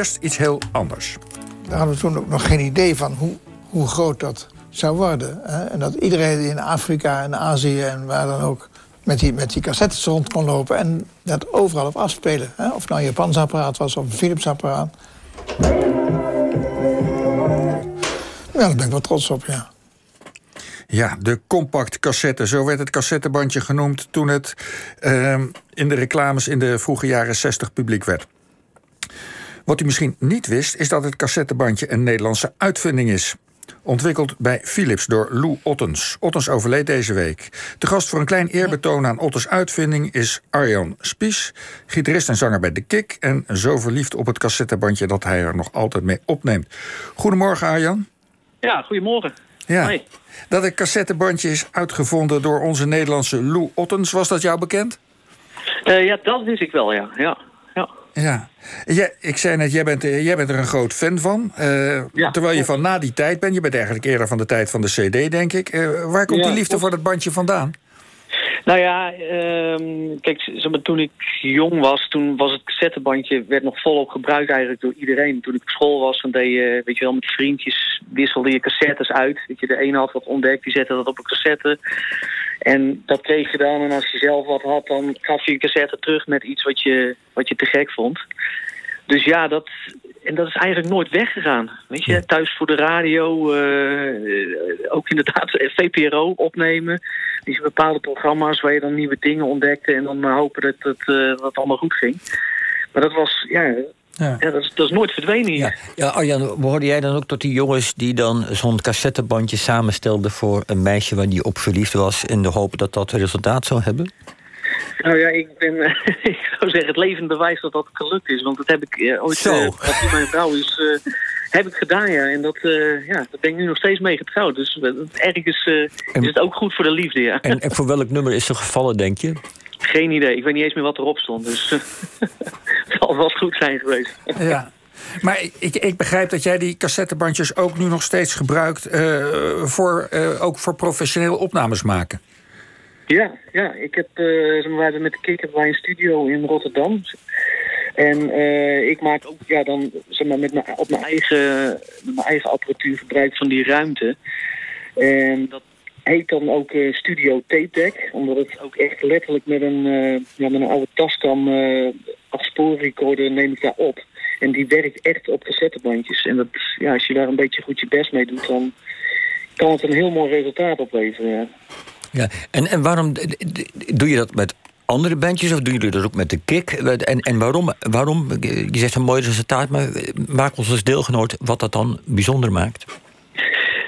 eerst iets heel anders. We hadden toen ook nog geen idee van hoe, hoe groot dat zou worden. Hè? En dat iedereen in Afrika en Azië en waar dan ook met die, met die cassettes rond kon lopen en dat overal op afspelen. Hè? Of het nou een Japans apparaat was of een Philips apparaat. Ja, daar ben ik wel trots op, ja. Ja, de compact cassette, zo werd het cassettebandje genoemd toen het uh, in de reclames in de vroege jaren 60 publiek werd. Wat u misschien niet wist, is dat het cassettebandje een Nederlandse uitvinding is. Ontwikkeld bij Philips door Lou Ottens. Ottens overleed deze week. De gast voor een klein eerbetoon aan Ottens uitvinding is Arjan Spies, gitarist en zanger bij De Kik. En zo verliefd op het cassettebandje dat hij er nog altijd mee opneemt. Goedemorgen, Arjan. Ja, goedemorgen. Ja. Hoi. Dat het cassettebandje is uitgevonden door onze Nederlandse Lou Ottens, was dat jou bekend? Uh, ja, dat wist ik wel, ja. ja. Ja. Ja, ik zei net, jij bent, jij bent er een groot fan van. Uh, ja, terwijl je van na die tijd bent. Je bent eigenlijk eerder van de tijd van de CD, denk ik. Uh, waar komt ja, die liefde voor dat bandje vandaan? Nou ja, um, kijk, toen ik jong was, toen was het cassettebandje werd nog volop gebruikt eigenlijk door iedereen. Toen ik op school was, dan deed je, weet je wel, met vriendjes wisselde je cassettes uit. Weet je, de ene had wat ontdekt, die zette dat op een cassette. En dat kreeg je dan, en als je zelf wat had, dan gaf je een cassette terug met iets wat je, wat je te gek vond. Dus ja, dat, en dat is eigenlijk nooit weggegaan. Weet je, thuis voor de radio, uh, ook inderdaad VPRO opnemen. Die bepaalde programma's waar je dan nieuwe dingen ontdekte en dan hopen dat het, uh, dat het allemaal goed ging. Maar dat was, ja, ja. ja dat, is, dat, is, nooit verdwenen hier. Ja, ja Arjan, behoorde jij dan ook tot die jongens die dan zo'n cassettebandje samenstelden voor een meisje waar die op verliefd was in de hoop dat dat resultaat zou hebben? Nou ja, ik ben, ik zou zeggen, het levend bewijs dat dat gelukt is. Want dat heb ik uh, ooit, Zo. Uh, wat mijn vrouw is, uh, heb ik gedaan, ja. En dat, ja, daar ben ik nu nog steeds mee getrouwd. Dus ergens en, is het ook goed voor de liefde, ja. En, en, voor welk nummer is ze gevallen, denk je? Geen idee. Ik weet niet eens meer wat erop stond. Dus het zal wel goed zijn geweest. Ja. Maar ik, ik, begrijp dat jij die cassettebandjes ook nu nog steeds gebruikt... voor, ook voor professioneel opnames maken. Ja, ja. Ik heb, uh, we hebben met de Kik hebben wij een studio in Rotterdam. En uh, ik maak ook ja, dan, zeg maar, met mijn, op mijn eigen, met mijn eigen apparatuur gebruik van die ruimte. En dat heet dan ook uh, Studio Tape Deck. Omdat het ook echt letterlijk met een, ja, met een oude taskam als spoorrecorder neem ik daar op. En die werkt echt op cassettebandjes. En dat, ja, als je daar een beetje goed je best mee doet, dan kan het een heel mooi resultaat opleveren. Ja. Ja, en, en waarom doe je dat met andere bandjes of doen jullie dat ook met de kick? En, en waarom, waarom, je zegt een mooi resultaat, maar maak ons als deelgenoot wat dat dan bijzonder maakt.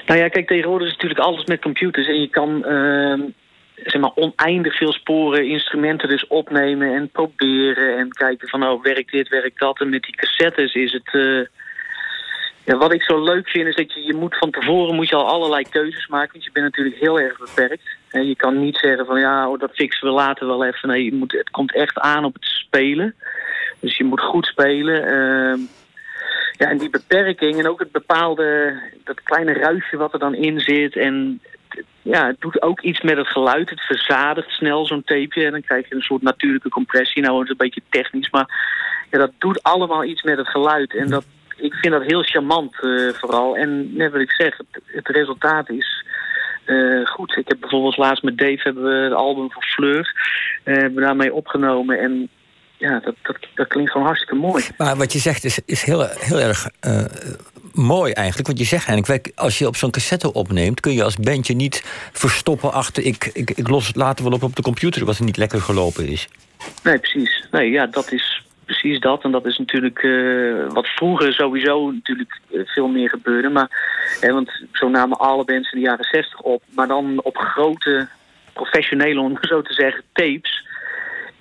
Nou ja, kijk, tegenwoordig is natuurlijk alles met computers en je kan uh, zeg maar oneindig veel sporen, instrumenten dus opnemen en proberen en kijken van oh, werkt dit, werkt dat. En met die cassettes is het. Uh, ja, wat ik zo leuk vind is dat je, je moet van tevoren moet je al allerlei keuzes maken. Want je bent natuurlijk heel erg beperkt. En je kan niet zeggen van ja, oh, dat fixen we later wel even. Nee, je moet, het komt echt aan op het spelen. Dus je moet goed spelen. Uh, en die beperking en ook het bepaalde, dat kleine ruisje wat er dan in zit. En ja, het doet ook iets met het geluid. Het verzadigt snel zo'n tapeje. En dan krijg je een soort natuurlijke compressie. Nou, het is een beetje technisch, maar ja, dat doet allemaal iets met het geluid. En dat, ik vind dat heel charmant uh, vooral. En net wat ik zeg, het, resultaat is uh, goed. Ik heb bijvoorbeeld laatst met Dave hebben we het album van Fleur uh, daarmee opgenomen. En ja, dat, dat, dat klinkt gewoon hartstikke mooi. Maar wat je zegt is, is heel, heel erg mooi eigenlijk. Want je zegt eigenlijk, als je op zo'n cassette opneemt... kun je als bandje niet verstoppen achter... ik, ik, ik los het later wel op op de computer... wat er niet lekker gelopen is. Nee, precies. Nee, ja, dat is precies dat. En dat is natuurlijk uh, wat vroeger sowieso natuurlijk uh, veel meer gebeurde. Maar, hè, want zo namen alle bands in de jaren zestig op. Maar dan op grote, professionele, om zo te zeggen, tapes.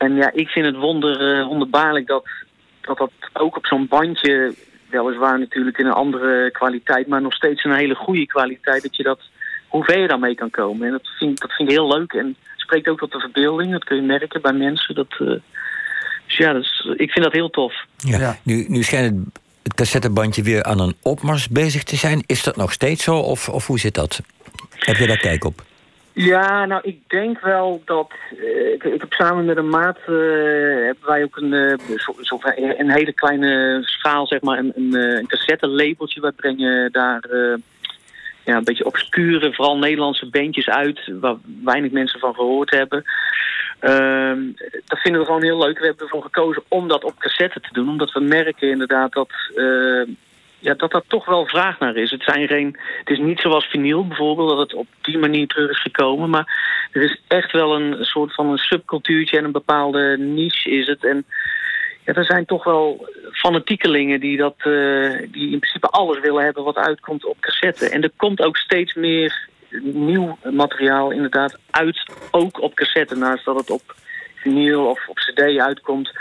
En ja, ik vind het wonder, uh, wonderbaarlijk dat, dat dat ook op zo'n bandje... weliswaar natuurlijk in een andere kwaliteit... maar nog steeds een hele goede kwaliteit... dat je dat, hoe ver je daarmee kan komen. En dat vind, dat vind ik heel leuk. En spreekt ook tot de verbeelding. Dat kun je merken bij mensen. Dat... Dus ja, ik vind dat heel tof. Ja. Nu, nu schijnt het cassettebandje weer aan een opmars bezig te zijn. Is dat nog steeds zo of, of hoe zit dat? Heb je daar kijk op? Ja, nou, ik denk wel dat. eh, ik, heb samen met een maat. eh, hebben wij ook een, eh, zo- een hele kleine schaal, zeg maar. Een, een, een cassette-labeltje. Wij brengen daar. ja, een beetje obscure, vooral Nederlandse bandjes uit. Waar weinig mensen van gehoord hebben. Ehm, dat vinden we gewoon heel leuk. We hebben ervoor gekozen om dat op cassette te doen. Omdat we merken inderdaad dat. Ja, dat dat toch wel vraag naar is. Het, zijn geen, het is niet zoals vinyl bijvoorbeeld, dat het op die manier terug is gekomen. Maar er is echt wel een soort van een subcultuurtje en een bepaalde niche is het. En ja, er zijn toch wel fanatiekelingen die, dat, eh, die in principe alles willen hebben wat uitkomt op cassette. En er komt ook steeds meer nieuw materiaal inderdaad uit, ook op cassette. Naast dat het op vinyl of op cd uitkomt,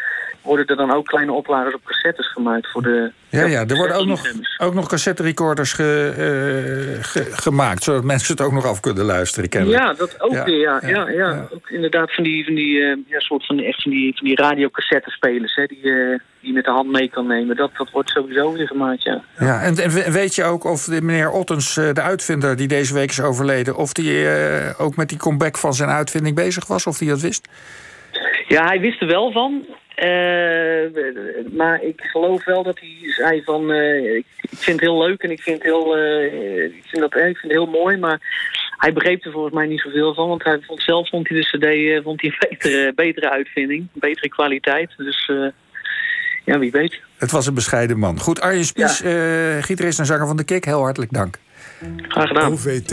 worden er dan ook kleine oplagers op cassettes gemaakt voor de... Ja, ja, er worden ook nog, ook nog cassette recorders ge, eh, ge- gemaakt, zodat mensen het ook nog af kunnen luisteren. kennelijk. Ja, dat ook Ja, weer. Ja, ja, ja. Ook inderdaad van die, van die, eh, ja, soort van, echt van die, van die radiocassettespelers, hè, die, eh, die je met de hand mee kan nemen. Dat, dat wordt sowieso weer gemaakt, ja. Ja, en, en we- weet je ook of de meneer Ottens, de uitvinder die deze week is overleden, of die ook met die comeback van zijn uitvinding bezig was, of die dat wist? Ja, hij wist er wel van. Eh, maar ik geloof wel dat hij zei van... eh, ik, vind het heel leuk en ik vind het heel, eh, ik vind dat, ik vind het heel mooi. Maar hij begreep er volgens mij niet zoveel van. Want hij vond, zelf vond hij de cd eh, vond hij een betere, betere uitvinding. Betere kwaliteit. Dus eh, ja, wie weet. Het was een bescheiden man. Goed, Arjen Spies, eh gitarist en zanger van de Kik, heel hartelijk dank. Graag gedaan. OVT.